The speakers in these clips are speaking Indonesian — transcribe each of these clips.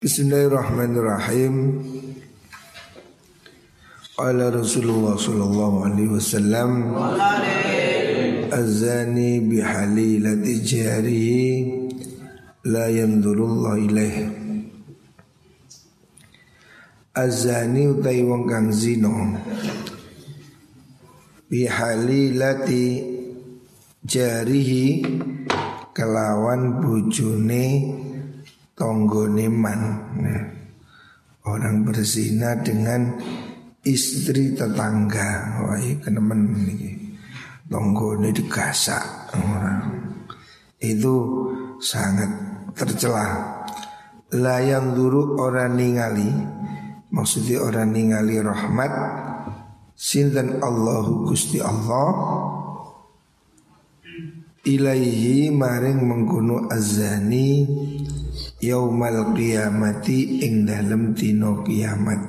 Bismillahirrahmanirrahim. Ala Rasulullah sallallahu alaihi wasallam Azani bihalilati jarihi La yanzurullah ilaih Azani utai wong kang zino Bihalilati jarihi Kelawan bujune tonggo neman nah, Orang berzina dengan istri tetangga. Wah ini kenemen ini. Digasak orang. Itu sangat tercela. Layang duru orang ningali Maksudnya orang ningali rahmat Sinten Allahu Gusti Allah Ilaihi maring mengkuno azani yaumal qiyamati ing dalam dino kiamat.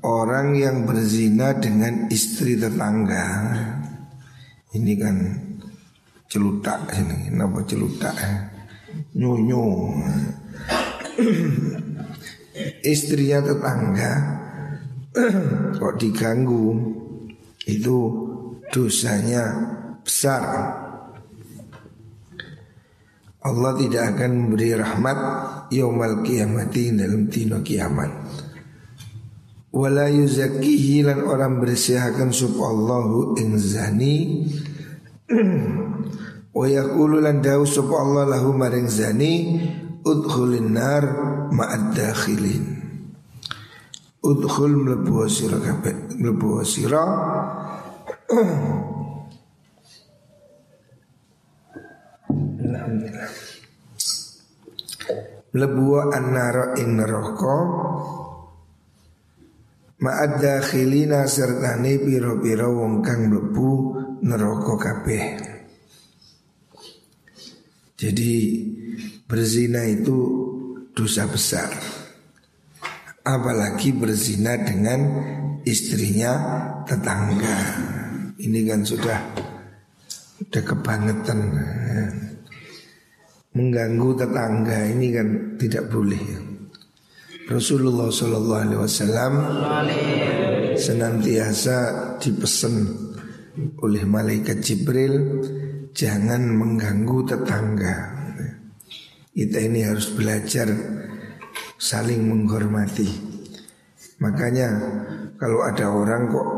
Orang yang berzina dengan istri tetangga. Ini kan celutak ini Kenapa celutak? Nyunyu. Istrinya tetangga Kok diganggu? Itu dosanya besar Allah tidak akan memberi rahmat yaumal kiamati dalam tino kiamat. Wala yuzakkihi lan orang bersihakan sub Allahu ing zani. Wa yaqulu lan dawu sub Allah lahu maring zani Udkhulin nar ma'ad dakhilin. Udkhul mlebu sira kabeh mlebu sira Mlebu annara ing neraka ma'ad dakhilina sertane pira-pira wong kang mlebu neraka kabeh. Jadi berzina itu dosa besar. Apalagi berzina dengan istrinya tetangga. Ini kan sudah udah kebangetan mengganggu tetangga ini kan tidak boleh ya. Rasulullah Shallallahu Alaihi Wasallam senantiasa dipesan oleh malaikat Jibril jangan mengganggu tetangga. Kita ini harus belajar saling menghormati. Makanya kalau ada orang kok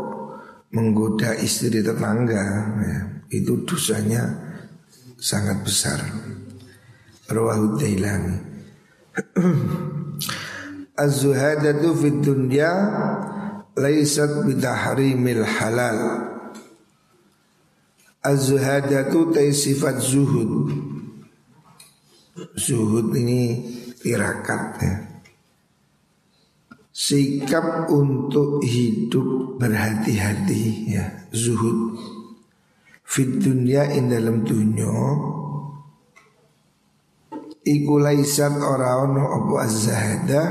menggoda istri tetangga, ya, itu dosanya sangat besar. Rawahu Dailami Az-zuhadatu fid dunya laysat bidahrimil halal. Az-zuhadatu tay sifat zuhud. Zuhud ini tirakat ya. Sikap untuk hidup berhati-hati ya. Zuhud. Fit dunya in dalam dunya Iku laisat ora ono apa az-zahada.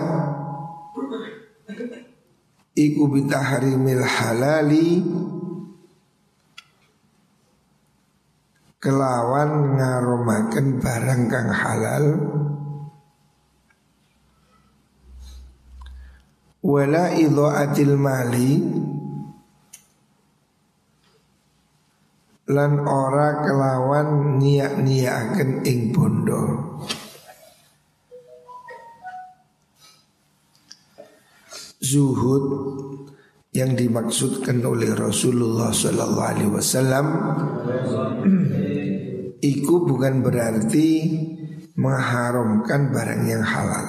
Iku bitahrimil halali. Kelawan ngaromaken barang kang halal. Wala idha'atil mali. Lan ora kelawan niak-niaken ing bondo zuhud yang dimaksudkan oleh Rasulullah Sallallahu Alaihi Wasallam Iku bukan berarti mengharamkan barang yang halal.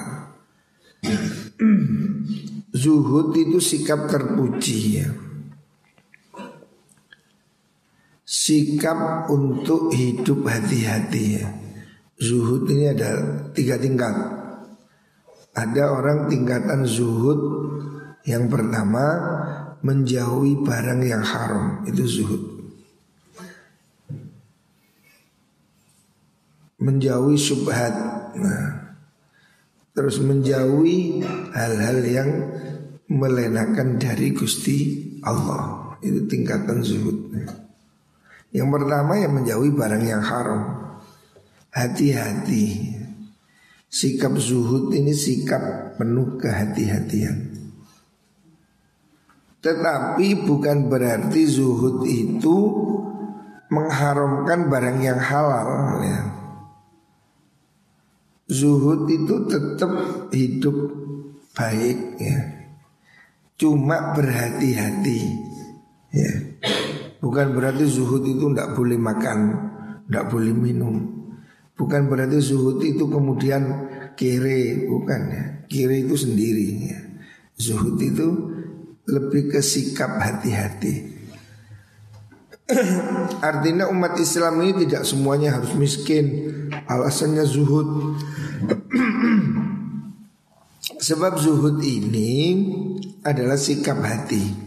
Zuhud itu sikap terpuji ya. Sikap untuk hidup hati-hati ya. Zuhud ini ada tiga tingkat. Ada orang tingkatan zuhud yang pertama menjauhi barang yang haram itu zuhud. Menjauhi subhat. Nah, terus menjauhi hal-hal yang melenakan dari Gusti Allah. Itu tingkatan zuhud. Yang pertama yang menjauhi barang yang haram. Hati-hati. Sikap zuhud ini sikap penuh kehati-hatian. Tetapi bukan berarti zuhud itu mengharamkan barang yang halal ya. Zuhud itu tetap hidup baik ya. Cuma berhati-hati ya. Bukan berarti zuhud itu tidak boleh makan, tidak boleh minum. Bukan berarti zuhud itu kemudian kiri, bukan ya. Kiri itu sendiri ya. Zuhud itu lebih ke sikap hati-hati. Artinya umat Islam ini tidak semuanya harus miskin. Alasannya zuhud. Sebab zuhud ini adalah sikap hati.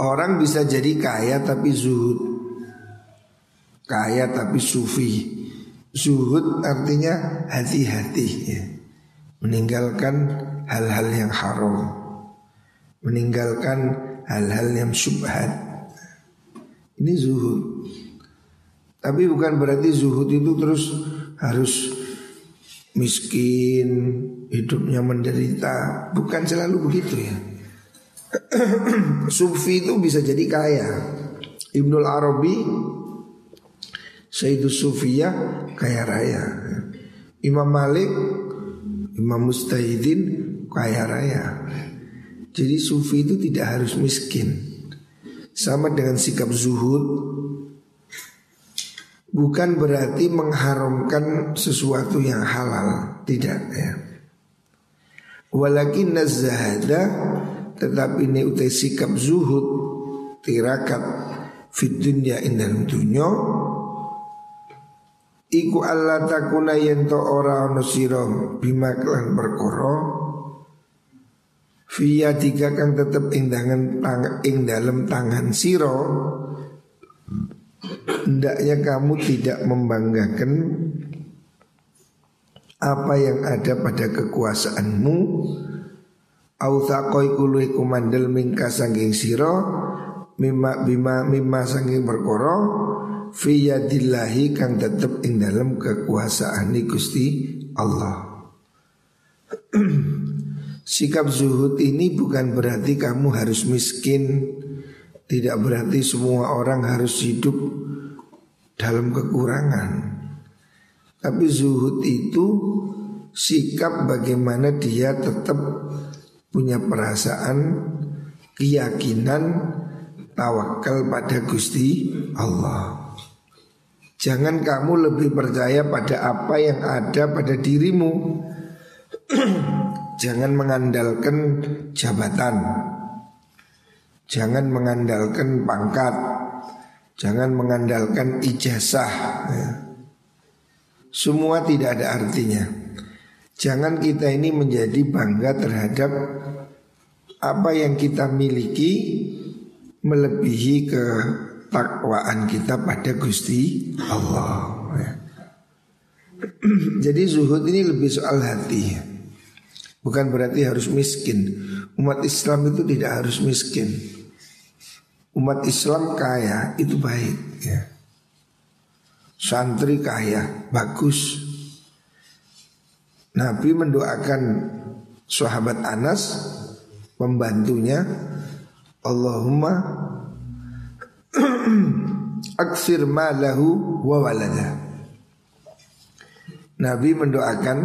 Orang bisa jadi kaya tapi zuhud kaya tapi sufi. Zuhud artinya hati-hati ya. Meninggalkan hal-hal yang haram. Meninggalkan hal-hal yang syubhat. Ini zuhud. Tapi bukan berarti zuhud itu terus harus miskin, hidupnya menderita. Bukan selalu begitu ya. Sufi itu bisa jadi kaya. Ibnul Arabi Sayyidus Sufiyah kaya raya. Imam Malik Imam Mustahidin kaya raya. Jadi sufi itu tidak harus miskin. Sama dengan sikap zuhud. Bukan berarti mengharamkan sesuatu yang halal. Tidak ya. Walakin nazahada Tetapi ini utai sikap zuhud Tirakat Fit dunya indal Iku Allah takuna yento ora ono sira bima klan perkara Via tiga kang tetep ing tang, ing dalam tangan siro Hendaknya kamu tidak membanggakan Apa yang ada pada kekuasaanmu. Authaqoi kului kumandel mingka sangking siro Mima bima mima sangking perkara Fiyadillahi kang tetep ing dalam kekuasaan Gusti Allah. Sikap zuhud ini bukan berarti kamu harus miskin. Tidak berarti semua orang harus hidup dalam kekurangan. Tapi zuhud itu sikap bagaimana dia tetap punya perasaan Keyakinan tawakal pada Gusti Allah Jangan kamu lebih percaya pada apa yang ada pada dirimu. Jangan mengandalkan jabatan. Jangan mengandalkan pangkat. Jangan mengandalkan ijazah ya. Semua tidak ada artinya. Jangan kita ini menjadi bangga terhadap Apa yang kita miliki Melebihi ke takwaan kita pada Gusti Allah. Ya. Jadi zuhud ini lebih soal hati. Bukan berarti harus miskin. Umat Islam itu tidak harus miskin. Umat Islam kaya itu baik ya. Santri kaya bagus. Nabi mendoakan sahabat Anas pembantunya Allahumma Aksir malahu wa walada. Nabi mendoakan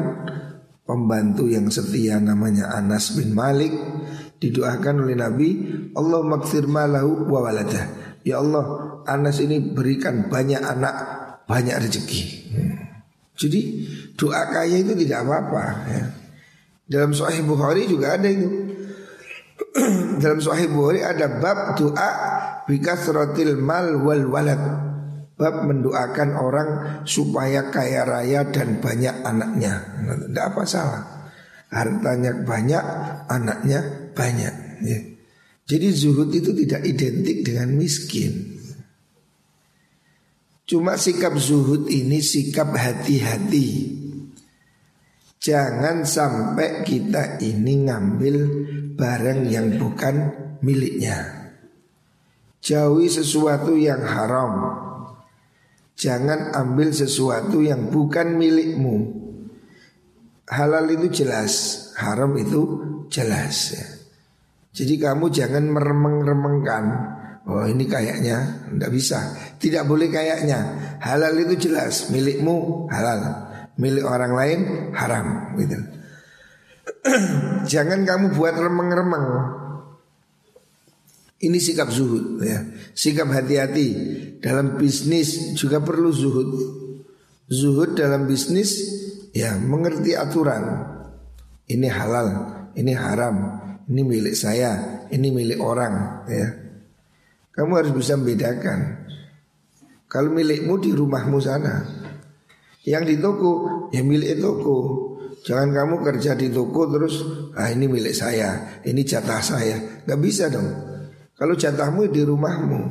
pembantu yang setia namanya Anas bin Malik. Didoakan oleh Nabi Allah maksir malahu wa walada. Ya Allah Anas ini berikan banyak anak banyak rezeki. Jadi doa kaya itu tidak apa-apa ya. Dalam Sahih Bukhari juga ada itu. Dalam Sahih Bukhari ada bab doa bikasratil mal wal walad bab mendoakan orang supaya kaya raya dan banyak anaknya. Tidak apa salah. Hartanya banyak, anaknya banyak. Ya. Jadi zuhud itu tidak identik dengan miskin. Cuma sikap zuhud ini sikap hati-hati. Jangan sampai kita ini ngambil barang yang bukan miliknya. Jauhi sesuatu yang haram Jangan ambil sesuatu yang bukan milikmu. Halal itu jelas, haram itu jelas ya. Jadi kamu jangan meremeng-remengkan Oh ini kayaknya Tidak bisa Tidak boleh kayaknya Halal itu jelas Milikmu halal Milik orang lain haram gitu. Jangan kamu buat remeng-remeng Ini sikap zuhud ya Sikap hati-hati Dalam bisnis juga perlu zuhud Zuhud dalam bisnis Ya mengerti aturan Ini halal Ini haram ini milik saya, ini milik orang ya. Kamu harus bisa membedakan. Kalau milikmu di rumahmu sana, yang di toko ya milik toko. Jangan kamu kerja di toko terus ah ini milik saya, ini jatah saya. Gak bisa dong. Kalau jatahmu di rumahmu,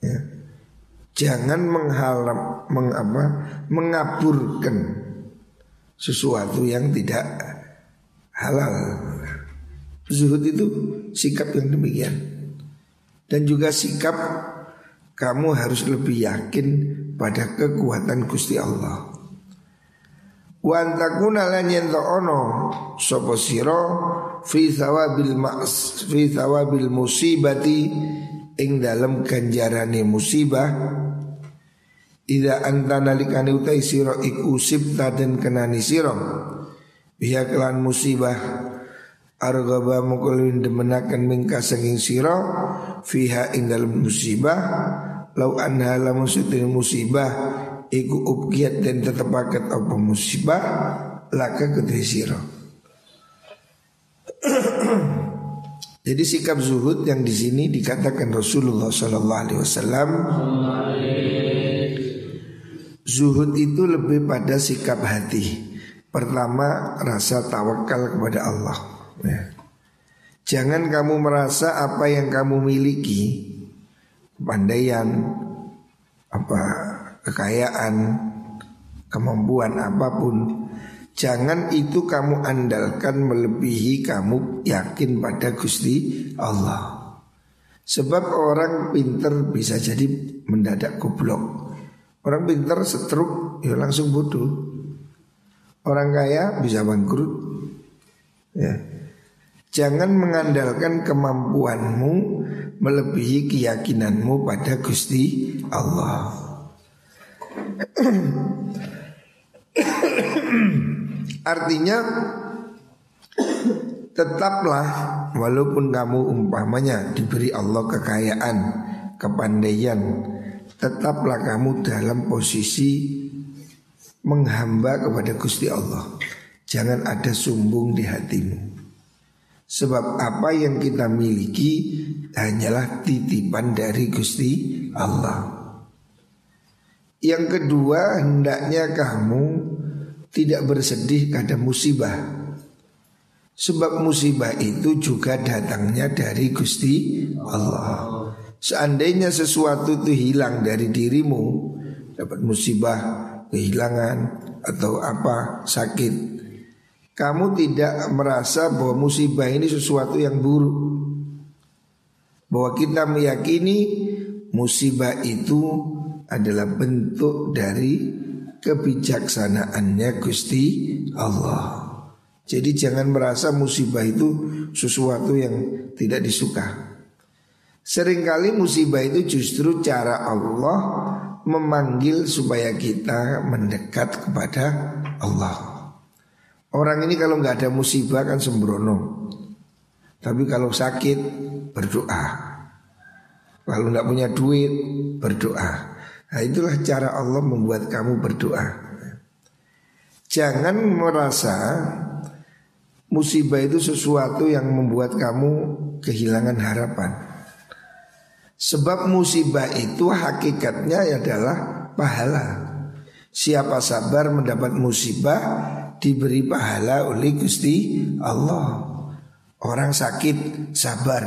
ya. jangan menghalam, mengapa, mengaburkan sesuatu yang tidak halal. Zuhud itu sikap yang demikian Dan juga sikap kamu harus lebih yakin pada kekuatan Gusti Allah Wa lan ono siro Fi thawabil ma's Fi thawabil musibati Ing dalam ganjarane musibah. Ida anta nalikani utai siro iku sibta dan kenani siro Biha kelan musibah argaba mukulin demenakan mingka senging siro fiha ing dalam musibah. Lau anha lamun musibah iku ubkiat dan tetepaket apa musibah laka kedai siro Jadi sikap zuhud yang di sini dikatakan Rasulullah Sallallahu Alaihi Wasallam Zuhud itu lebih pada sikap hati Pertama rasa tawakal kepada Allah Ya. Jangan kamu merasa apa yang kamu miliki Kepandaian Apa Kekayaan Kemampuan apa pun Jangan itu kamu andalkan melebihi kamu yakin pada Gusti Allah. Sebab orang pinter bisa jadi mendadak goblok. Orang pinter setruk ya langsung bodoh. Orang kaya bisa bangkrut. Ya. Jangan mengandalkan kemampuanmu melebihi keyakinanmu pada Gusti Allah. Artinya tetaplah walaupun kamu umpamanya diberi Allah kekayaan, kepandaian, tetaplah kamu dalam posisi menghamba kepada Gusti Allah. Jangan ada sumbung di hatimu. Sebab apa yang kita miliki hanyalah titipan dari Gusti Allah. Yang kedua, hendaknya kamu tidak bersedih pada musibah. Sebab musibah itu juga datangnya dari Gusti Allah. Seandainya sesuatu itu hilang dari dirimu, dapat musibah, kehilangan atau apa, sakit, kamu tidak merasa bahwa musibah ini sesuatu yang buruk. Bahwa kita meyakini musibah itu adalah bentuk dari kebijaksanaannya Gusti Allah. Jadi jangan merasa musibah itu sesuatu yang tidak disuka. Seringkali musibah itu justru cara Allah memanggil supaya kita mendekat kepada Allah. Orang ini kalau nggak ada musibah kan sembrono. Tapi kalau sakit berdoa. Kalau nggak punya duit berdoa. Nah itulah cara Allah membuat kamu berdoa. Jangan merasa musibah itu sesuatu yang membuat kamu kehilangan harapan. Sebab musibah itu hakikatnya adalah pahala. Siapa sabar mendapat musibah diberi pahala oleh Gusti Allah. Orang sakit sabar.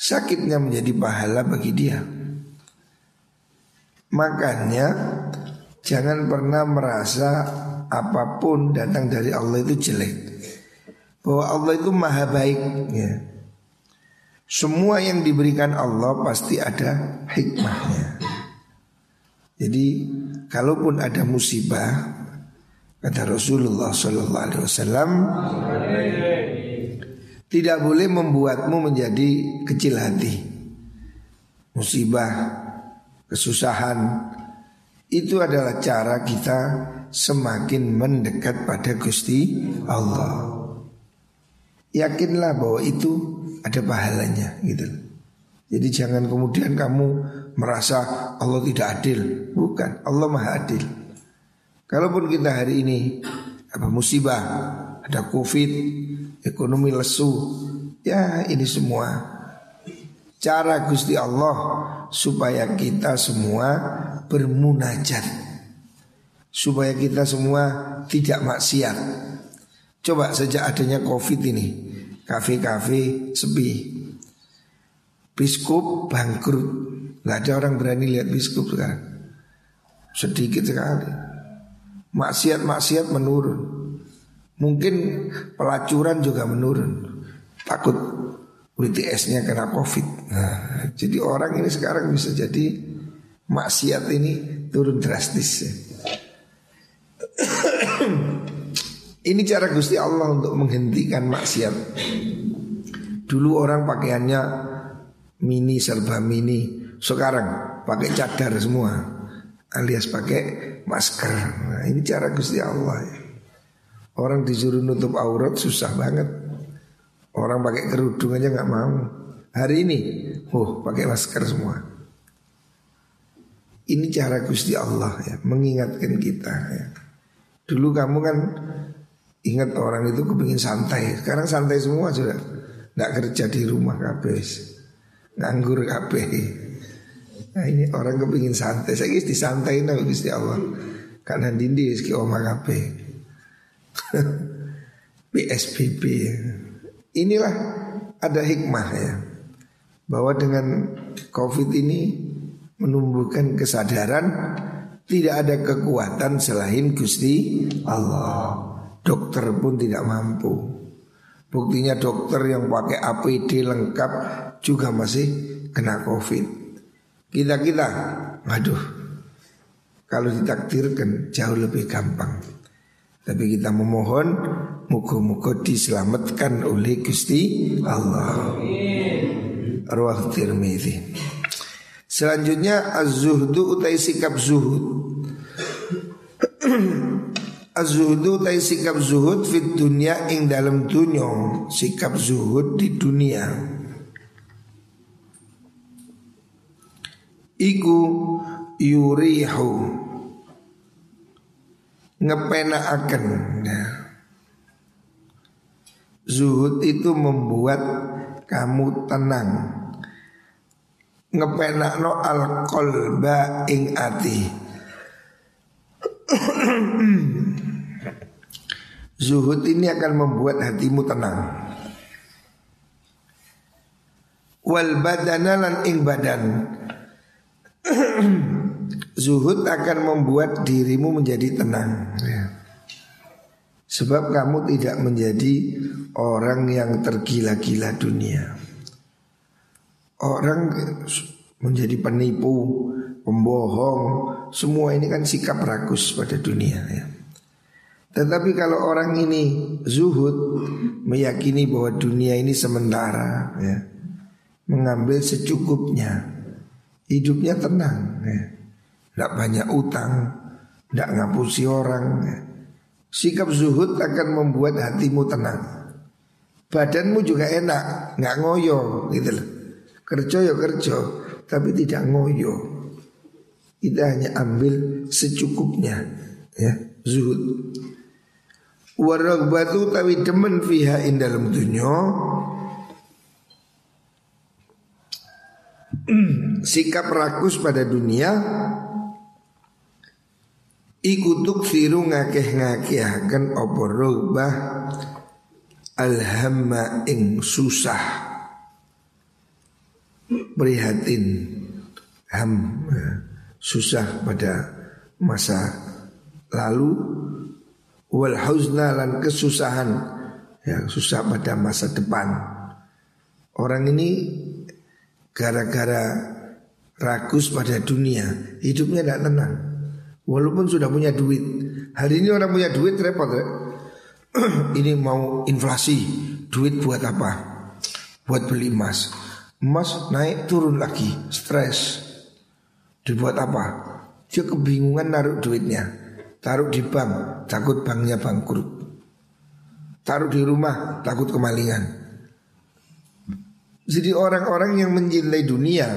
Sakitnya menjadi pahala bagi dia. Makanya jangan pernah merasa apa pun datang dari Allah itu jelek. Bahwa Allah itu maha baik ya. Semua yang diberikan Allah pasti ada hikmahnya. Jadi kalaupun ada musibah kata Rasulullah Wasallam tidak boleh membuatmu menjadi kecil hati. Musibah, kesusahan itu adalah cara kita semakin mendekat pada Gusti Allah. Yakinlah bahwa itu ada pahalanya gitu. Jadi jangan kemudian kamu merasa Allah tidak adil. Bukan, Allah Maha adil. Kalaupun kita hari ini apa musibah, ada Covid, ekonomi lesu, ya ini semua cara Gusti Allah supaya kita semua bermunajat supaya kita semua tidak maksiat. Coba sejak adanya Covid ini, kafe-kafe sepi. Biskup bangkrut, nggak ada orang berani lihat biskup sekarang. Sedikit sekali. Maksiat-maksiat menurun. Mungkin pelacuran juga menurun. Takut WTS-nya kena Covid. Nah, jadi orang ini sekarang bisa jadi maksiat ini turun drastis. Ini cara Gusti Allah untuk menghentikan maksiat. Dulu orang pakaiannya mini serba mini, sekarang pakai cadar semua, alias pakai masker. Nah, ini cara Gusti Allah. Orang disuruh nutup aurat susah banget. Orang pakai kerudung aja nggak mau. Hari ini, oh pakai masker semua. Ini cara Gusti Allah ya, mengingatkan kita ya. Dulu kamu kan ingat orang itu kepingin santai. Sekarang santai semua sudah. Nggak kerja di rumah kabes. Nganggur kabeh. Nah ini orang kepingin santai. Saya kis disantai nabi Gusti Allah. Karena dindi ski oma kabeh. PSBB ya. Inilah ada hikmah ya. Bahwa dengan Covid ini menumbuhkan kesadaran tidak ada kekuatan selain Gusti Allah. Dokter pun tidak mampu. Buktinya dokter yang pakai APD lengkap juga masih kena COVID. Kita-kita, aduh, kalau ditakdirkan jauh lebih gampang. Tapi kita memohon muka-muka diselamatkan oleh Gusti Allah. Ruah Tirmidzi. Selanjutnya az-zuhdu utai sikap zuhud. Az-zuhdu utai sikap zuhud fit dunia ing dalam dunia, sikap zuhud di dunia. Iku yurihu ngepenaaken ya. Zuhud itu membuat kamu tenang. Ngepenakno al qalba ing ati. Zuhud ini akan membuat hatimu tenang. Wal badana lan ing badan. Zuhud akan membuat dirimu menjadi tenang. Ya. Sebab kamu tidak menjadi orang yang tergila-gila dunia Orang menjadi penipu, pembohong, semua ini kan sikap rakus pada dunia ya. Tetapi kalau orang ini zuhud meyakini bahwa dunia ini sementara ya, mengambil secukupnya, hidupnya tenang ya. Tidak banyak utang, tidak ngapusi orang ya. Sikap zuhud akan membuat hatimu tenang. Badanmu juga enak, nggak ngoyo gitu loh. Kerja ya kerja Tapi tidak ngoyo. Kita hanya ambil secukupnya ya Zuhud. Waragbatu tawi demen fiha in dalam dunia Sikap rakus pada dunia Ikutuk siru ngakeh-ngakehaken Opo rogbah Alhamma ing susah. Prihatin. Ham. Susah pada masa lalu. Wal lan kesusahan. Ya susah pada masa depan. Orang ini gara-gara rakus pada dunia, hidupnya tidak tenang. Walaupun sudah punya duit. Hari ini orang punya duit repot ya. ini mau inflasi, duit buat apa? Buat beli emas. Emas naik turun lagi, stres. Dibuat apa? Dia kebingungan naruh duitnya. Taruh di bank, takut banknya bangkrut. Taruh di rumah, takut kemalingan. Jadi orang-orang yang mencintai dunia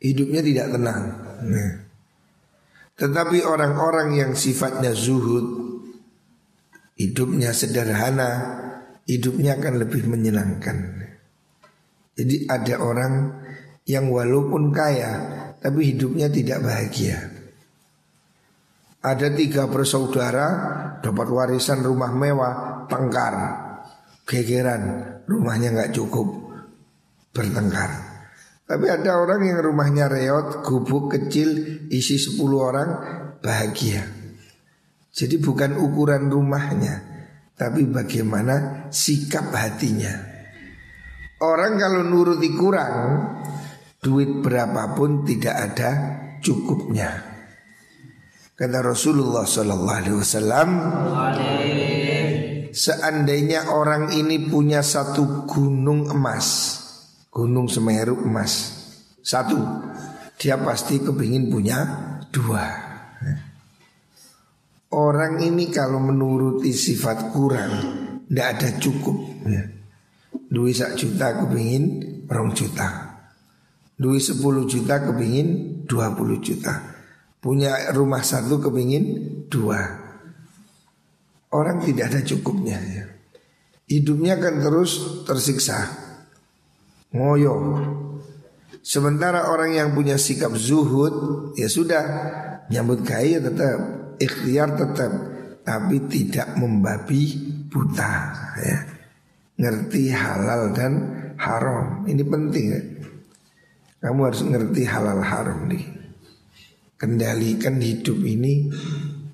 hidupnya tidak tenang. Nah. Tetapi orang-orang yang sifatnya zuhud, hidupnya sederhana, hidupnya akan lebih menyenangkan. Jadi ada orang yang walaupun kaya tapi hidupnya tidak bahagia. Ada tiga bersaudara dapat warisan rumah mewah, tengkar, gegeran, rumahnya nggak cukup, bertengkar. Tapi ada orang yang rumahnya reot, gubuk kecil, isi 10 orang, bahagia. Jadi bukan ukuran rumahnya, tapi bagaimana sikap hatinya. Orang kalau nuruti kurang, duit berapapun tidak ada cukupnya. Kata Rasulullah Wasallam, seandainya orang ini punya satu gunung emas, gunung Semeru emas, satu, dia pasti kepingin punya dua. Orang ini kalau menuruti sifat kurang, tidak ada cukup. Duit sak juta kepingin rong juta. Duit sepuluh juta kepingin dua puluh juta. Punya rumah satu kepingin dua Orang tidak ada cukupnya ya. Hidupnya akan terus tersiksa Ngoyo Sementara orang yang punya sikap zuhud Ya sudah Nyambut kaya tetap Ikhtiar tetap Tapi tidak membabi buta ya. Ngerti halal dan haram Ini penting ya Kamu harus ngerti halal haram nih kendalikan hidup ini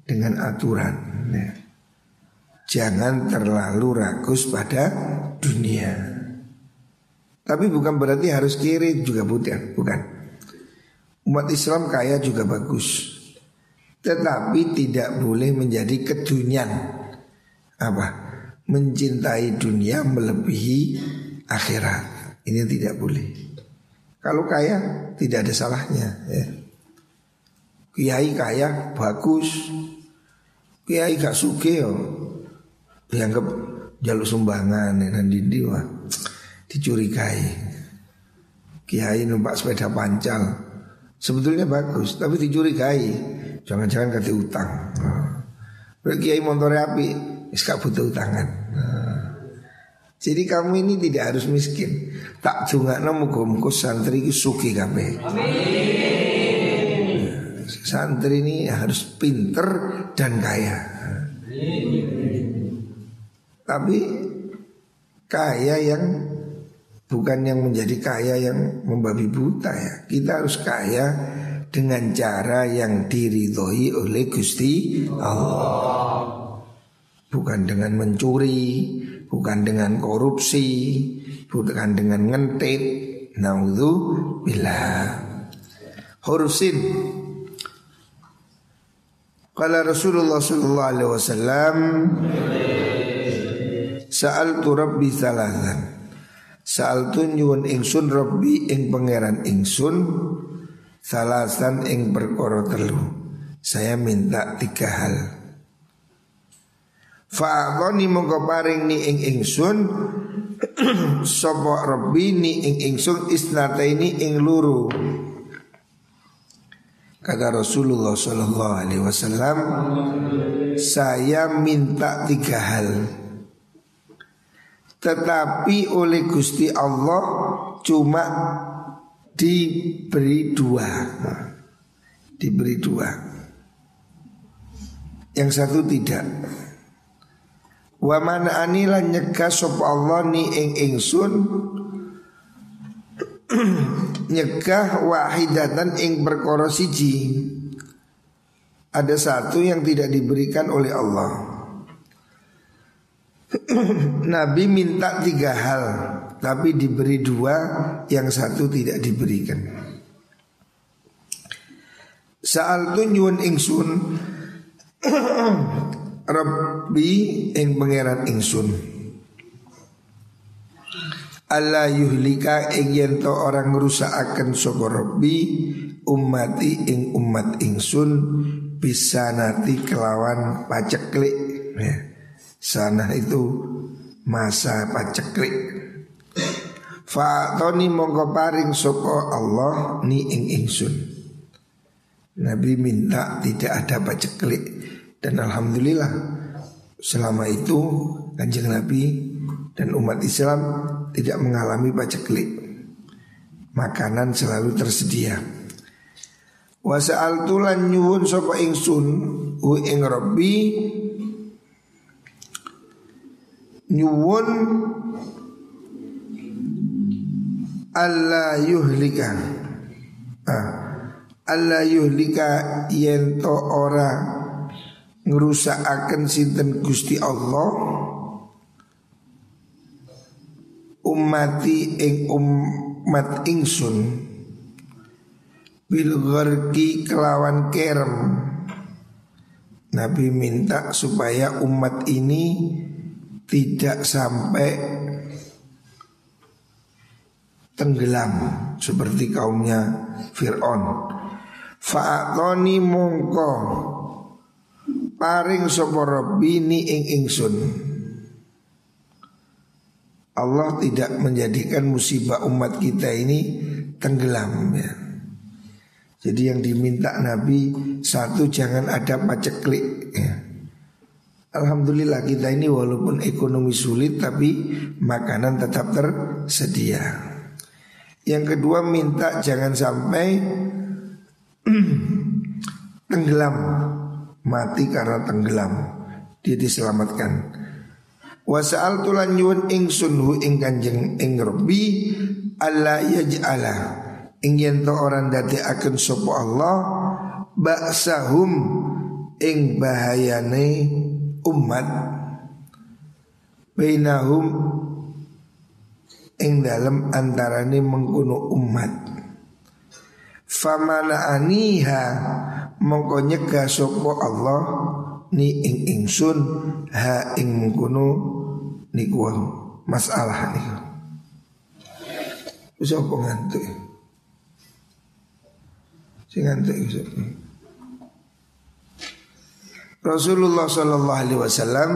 dengan aturan. Ya. Jangan terlalu rakus pada dunia. Tapi bukan berarti harus kiri juga bukan, bukan. Umat Islam kaya juga bagus. Tetapi tidak boleh menjadi kedunian. Apa? Mencintai dunia melebihi akhirat. Ini tidak boleh. Kalau kaya tidak ada salahnya ya. Kiai kaya bagus. Kiai gak suge yo. Dianggap jaluk sumbangan dan dindi wah dicurigai. Kiai numpak sepeda pancal. Sebetulnya bagus, tapi dicurigai. Jangan-jangan kata utang. Nah. Kiai motor api, wis butuh utangan. Nah. Jadi kamu ini tidak harus miskin. Tak juga muga-muga santri ki suki kabeh. Amin santri ini harus pinter dan kaya. Tapi kaya yang bukan yang menjadi kaya yang membabi buta ya. Kita harus kaya dengan cara yang diridhoi oleh Gusti Allah. Bukan dengan mencuri, bukan dengan korupsi, bukan dengan ngentit. Naudzubillah. Hurusin Kala Rasulullah sallallahu alaihi wasallam Sa'altu Rabbi thalathan Sa'altu nyuwun ingsun Rabbi ing pangeran ingsun Thalathan ing perkara telu. Saya minta tiga hal. Fa'adhani mongko paring ni ing ingsun Sopo Rabbi ni ing ingsun isnataini ing luru. Kata Rasulullah Shallallahu Alaihi Wasallam, saya minta tiga hal, tetapi oleh Gusti Allah cuma diberi dua, diberi dua. Yang satu tidak. Wa mana anilah nyegah sop Allah ni ing ingsun nyegah wahidatan ing perkara siji. Ada satu yang tidak diberikan oleh Allah. Nabi minta tiga hal tapi diberi dua, yang satu tidak diberikan. Saal nyuwun ingsun Rabbi ing pangeran ingsun. Allah yuhlika ing yen to orang ngrusakaken sapa Rabbi ummati ing umat ingsun bisa nanti kelawan paceklik ya. Sana itu masa paceklik. Fa'atoni mongko paring soko Allah ni ing ingsun. Nabi minta tidak ada paceklik. Dan Alhamdulillah Selama itu kanjeng Nabi dan umat Islam tidak mengalami paceklik. Makanan selalu tersedia. Wasa'al tulan nyuwun sapa ingsun Hu ing Rabbi Nyuwun Allah yuhlika. Ah, Allah yuhlika yento ora ngerusakaken sinten Gusti Allah? Ummati ing umat ingsun bil kelawan kerem. Nabi minta supaya umat ini tidak sampai tenggelam seperti kaumnya Fir'aun. Fa'atoni mongko paring sapa Rabbi ni ing ingsun. Allah tidak menjadikan musibah umat kita ini tenggelam ya. Jadi yang diminta Nabi satu jangan ada paceklik ya. Alhamdulillah kita ini walaupun ekonomi sulit tapi makanan tetap tersedia. Yang kedua minta jangan sampai tenggelam mati karena tenggelam dia diselamatkan. Wasa'al nyuwun ing sunhu ing kanjeng ing Rabbi Allah yaj'ala ing yen to orang dadi akan sapa Allah baksahum ing bahayane umat bainahum ing dalam antarane mengkuno umat famana aniha mongko nyegah Allah ni ing ingsun ha ing mengkuno niku masalah niku. Wis apa ngantuk? Sing ngantuk Rasulullah Sallallahu Alaihi Wasallam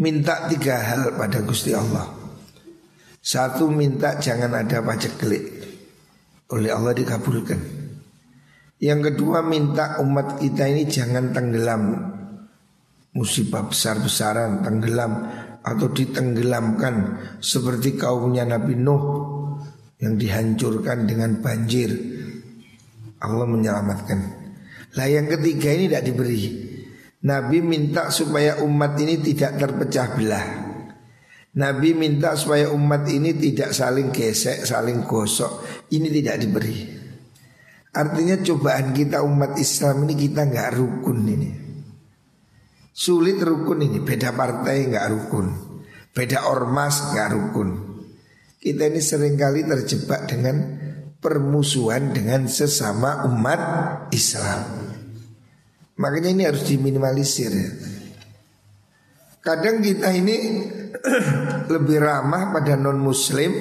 minta tiga hal pada Gusti Allah. Satu minta jangan ada pajak gelik oleh Allah dikabulkan. Yang kedua minta umat kita ini jangan tenggelam musibah besar-besaran tenggelam atau ditenggelamkan seperti kaumnya Nabi Nuh yang dihancurkan dengan banjir. Allah menyelamatkan. Lah yang ketiga ini tidak diberi. Nabi minta supaya umat ini tidak terpecah belah. Nabi minta supaya umat ini tidak saling gesek, saling gosok. Ini tidak diberi. Artinya cobaan kita umat Islam ini kita nggak rukun ini. Sulit rukun ini, beda partai nggak rukun, beda ormas nggak rukun. Kita ini sering kali terjebak dengan permusuhan dengan sesama umat Islam. Makanya ini harus diminimalisir ya. Kadang kita ini lebih ramah pada non muslim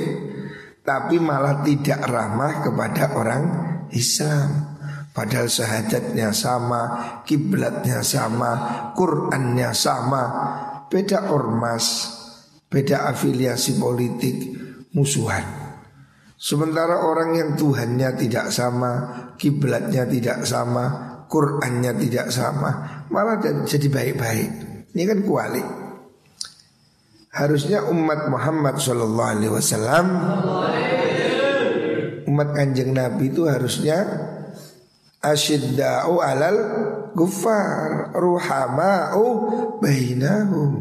tapi malah tidak ramah kepada orang Islam. Padahal syahadatnya sama, kiblatnya sama, Qurannya sama, beda ormas, beda afiliasi politik, musuhan. Sementara orang yang Tuhannya tidak sama, kiblatnya tidak sama, Qurannya tidak sama Malah jadi baik-baik Ini kan kuali Harusnya umat Muhammad Sallallahu Alaihi Wasallam Umat kanjeng Nabi itu harusnya Asyidda'u alal gufar Ruhama'u bainahum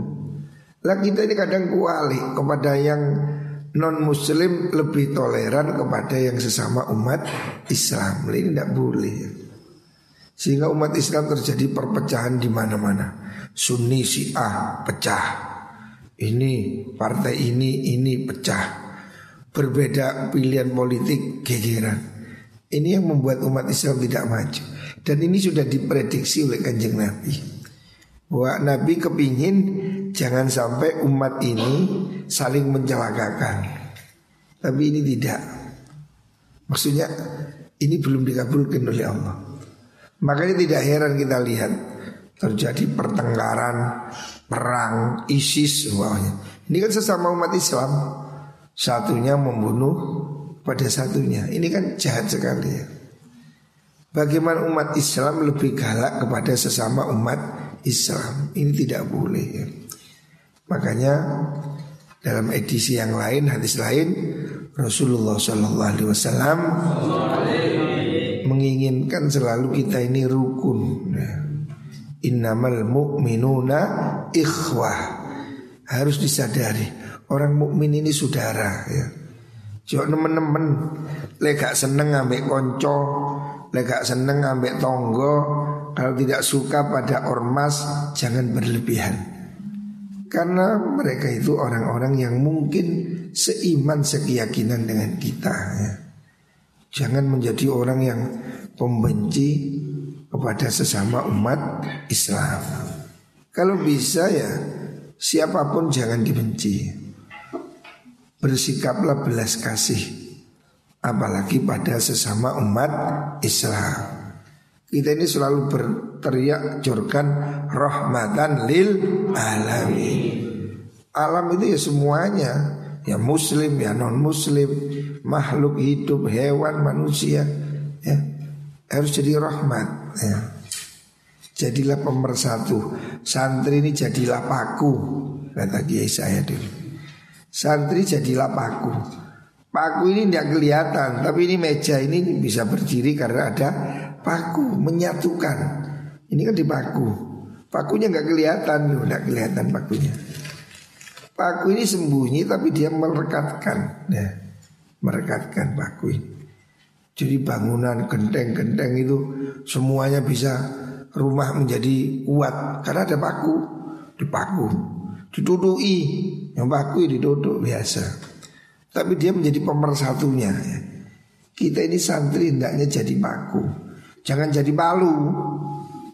Lah kita ini kadang kuali kepada yang non muslim lebih toleran kepada yang sesama umat Islam. Ini tidak boleh. Sehingga umat Islam terjadi perpecahan di mana-mana. Sunni Syiah pecah. Ini partai ini ini pecah. Berbeda pilihan politik gegeran. Ini yang membuat umat Islam tidak maju. Dan ini sudah diprediksi oleh kanjeng Nabi. Bahwa Nabi kepingin jangan sampai umat ini saling mencelakakan. Tapi ini tidak. Maksudnya ini belum dikabulkan oleh Allah. Makanya tidak heran kita lihat terjadi pertengkaran, perang, ISIS semuanya. Ini kan sesama umat Islam. Satunya membunuh pada satunya. Ini kan jahat sekali ya. Bagaimana umat Islam lebih galak kepada sesama umat Islam? Ini tidak boleh ya. Makanya dalam edisi yang lain, hadis lain, Rasulullah Shallallahu Alaihi Wasallam menginginkan selalu kita ini rukun. Ya. Innamal mu'minuna ikhwah Harus disadari Orang mukmin ini saudara ya Jok temen-temen Lega seneng ambek konco Lega seneng ambek tonggo Kalau tidak suka pada ormas Jangan berlebihan Karena mereka itu orang-orang yang mungkin Seiman sekeyakinan dengan kita ya. Jangan menjadi orang yang pembenci kepada sesama umat Islam. Kalau bisa ya siapa pun jangan dibenci. Bersikaplah belas kasih apalagi pada sesama umat Islam. Kita ini selalu berteriak jorkan rahmatan lil alamin. Alam itu ya semuanya, ya muslim ya non muslim, makhluk hidup, hewan, manusia, ya harus jadi rahmat ya. Jadilah pemersatu. Santri ini jadilah paku Kata kiai saya dulu Santri jadilah paku. Paku ini tidak kelihatan Tapi ini meja ini bisa berdiri karena ada paku Menyatukan. Ini kan di paku. Pakunya nggak kelihatan Nggak kelihatan pakunya Paku ini sembunyi tapi dia merekatkan ya, Merekatkan paku ini jadi bangunan genteng-genteng itu semuanya bisa rumah menjadi kuat karena ada paku, dipaku, dituduki, yang paku diduduk biasa. Tapi dia menjadi pemersatunya. Ya. Kita ini santri hendaknya jadi paku, jangan jadi palu.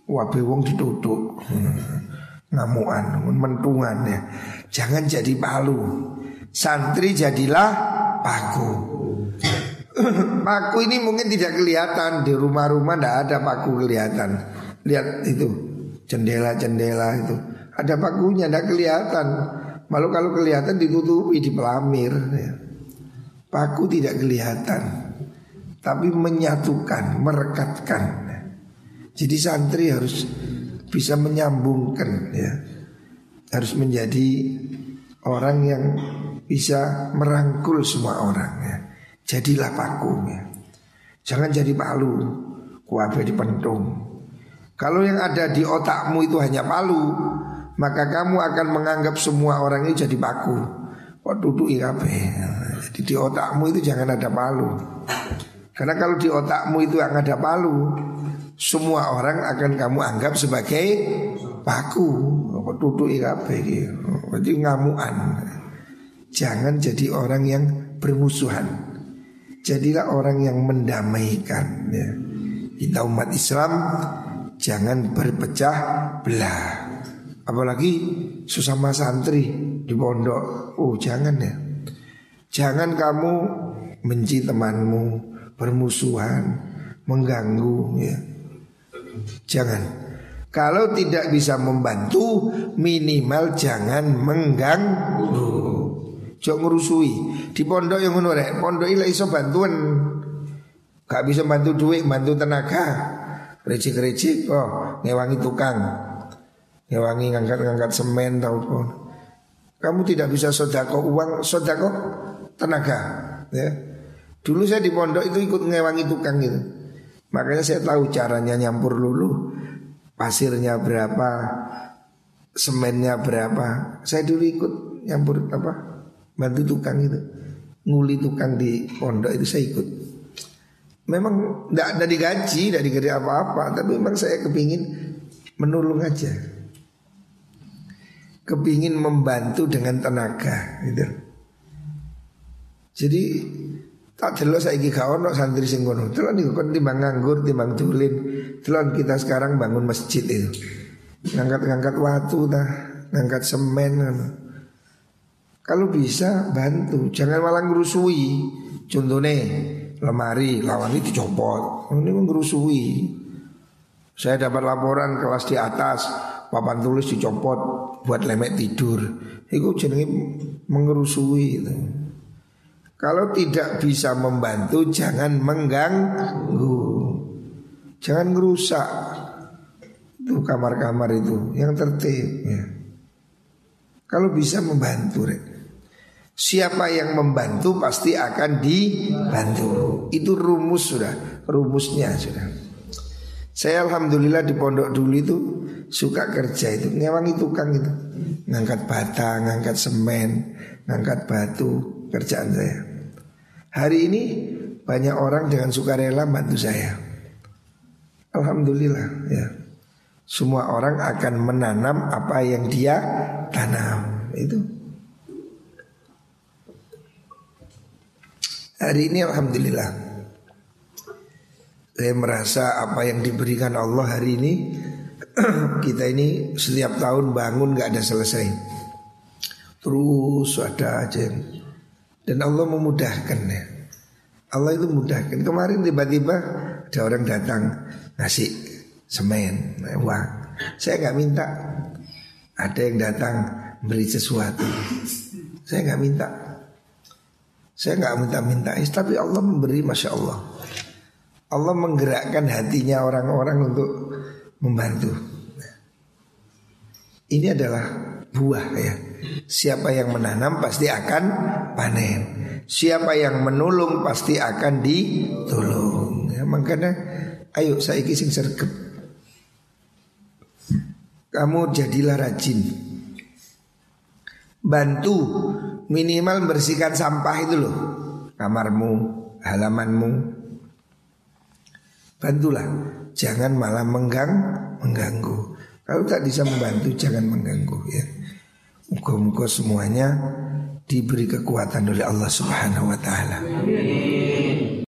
Wah bewong ditutup, hmm. ngamuan, mentungan ya. Jangan jadi palu. Santri jadilah paku. paku ini mungkin tidak kelihatan di rumah-rumah tidak ada paku kelihatan. Lihat itu jendela-jendela itu ada pakunya tidak kelihatan. Malu kalau kelihatan ditutupi di pelamir. Paku tidak kelihatan, tapi menyatukan, merekatkan. Jadi santri harus bisa menyambungkan ya. Harus menjadi orang yang bisa merangkul semua orang ya. Jadilah paku ya. Jangan jadi palu Kuabe dipentung. Kalau yang ada di otakmu itu hanya palu Maka kamu akan menganggap semua orang itu jadi paku. Kok duduk ikabe Jadi di otakmu itu jangan ada palu Karena kalau di otakmu itu yang ada palu Semua orang akan kamu anggap sebagai paku Kok duduk ikabe Jadi ngamuan Jangan jadi orang yang bermusuhan. Jadilah orang yang mendamaikan ya. Kita umat Islam jangan berpecah belah. Apalagi sesama santri di pondok. Oh jangan ya. Jangan kamu benci temanmu Bermusuhan Mengganggu ya. Jangan Kalau tidak bisa membantu Minimal jangan mengganggu. Jok ngerusui. Di pondok yang ngono rek Pondok ini iso bantuan. Gak bisa bantu duit Bantu tenaga. Recik-recik Oh ngewangi tukang. Ngewangi ngangkat-ngangkat semen tau pun Kamu tidak bisa sodako uang Sodako tenaga ya. Dulu saya di pondok itu ikut ngewangi tukang gitu Makanya saya tahu caranya nyampur lulu Pasirnya berapa Semennya berapa. Saya dulu ikut nyampur apa bantu tukang itu. Nguli tukang di pondok itu saya ikut. Memang tidak ada digaji tidak digaji apa-apa tapi memang saya kepingin menolong aja. Kepingin membantu dengan tenaga gitu. Jadi tak delok saiki gak ono santri sing ngono. Delok niku kon timbang nganggur, timbang tulin. Delok kita sekarang bangun masjid itu. Ngangkat-ngangkat watu dah, ngangkat semen kan. Kalau bisa bantu, jangan malah ngerusui. Contohnya lemari lawan itu dicopot. Ini ngerusui. Saya dapat laporan kelas di atas, papan tulis dicopot buat lemek tidur. Itu jenenge mengerusui itu. Kalau tidak bisa membantu jangan mengganggu. Jangan ngerusak itu kamar-kamar itu yang tertib ya. Kalau bisa membantu rek. Siapa yang membantu pasti akan dibantu. Itu rumus sudah, rumusnya sudah. Saya alhamdulillah di pondok dulu itu suka kerja itu, ngewangi tukang itu, ngangkat bata, ngangkat semen, ngangkat batu, kerjaan saya. Hari ini banyak orang dengan sukarela bantu saya. Alhamdulillah ya. Semua orang akan menanam apa yang dia tanam. Itu Hari ini Alhamdulillah Saya merasa apa yang diberikan Allah hari ini Kita ini setiap tahun bangun gak ada selesai Terus ada aja Dan Allah memudahkan ya. Allah itu memudahkan. Kemarin tiba-tiba ada orang datang Ngasih semen, uang. Saya gak minta. Ada yang datang beri sesuatu. Saya gak minta. Saya nggak minta-minta, tapi Allah memberi, masya Allah. Allah menggerakkan hatinya orang-orang untuk membantu. Ini adalah buah ya. Siapa yang menanam pasti akan panen. Siapa yang menolong pasti akan ditolong. Ya, makanya ayo saya kising sergap. Kamu jadilah rajin. Bantu minimal bersihkan sampah itu loh kamarmu halamanmu bantulah jangan malah menggang mengganggu kalau tak bisa membantu jangan mengganggu ya muka-muka semuanya diberi kekuatan oleh Allah Subhanahu wa taala.